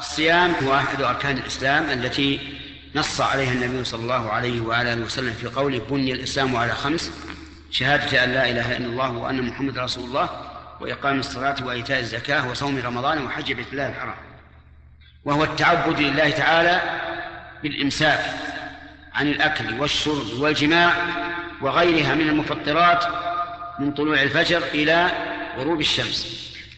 الصيام هو أحد أركان الإسلام التي نص عليها النبي صلى الله عليه وعلى آله وسلم في قوله بني الإسلام على خمس شهادة أن لا إله إلا الله وأن محمد رسول الله وإقام الصلاة وإيتاء الزكاة وصوم رمضان وحج بيت الله الحرام. وهو التعبد لله تعالى بالإمساك عن الأكل والشرب والجماع وغيرها من المفطرات من طلوع الفجر إلى غروب الشمس.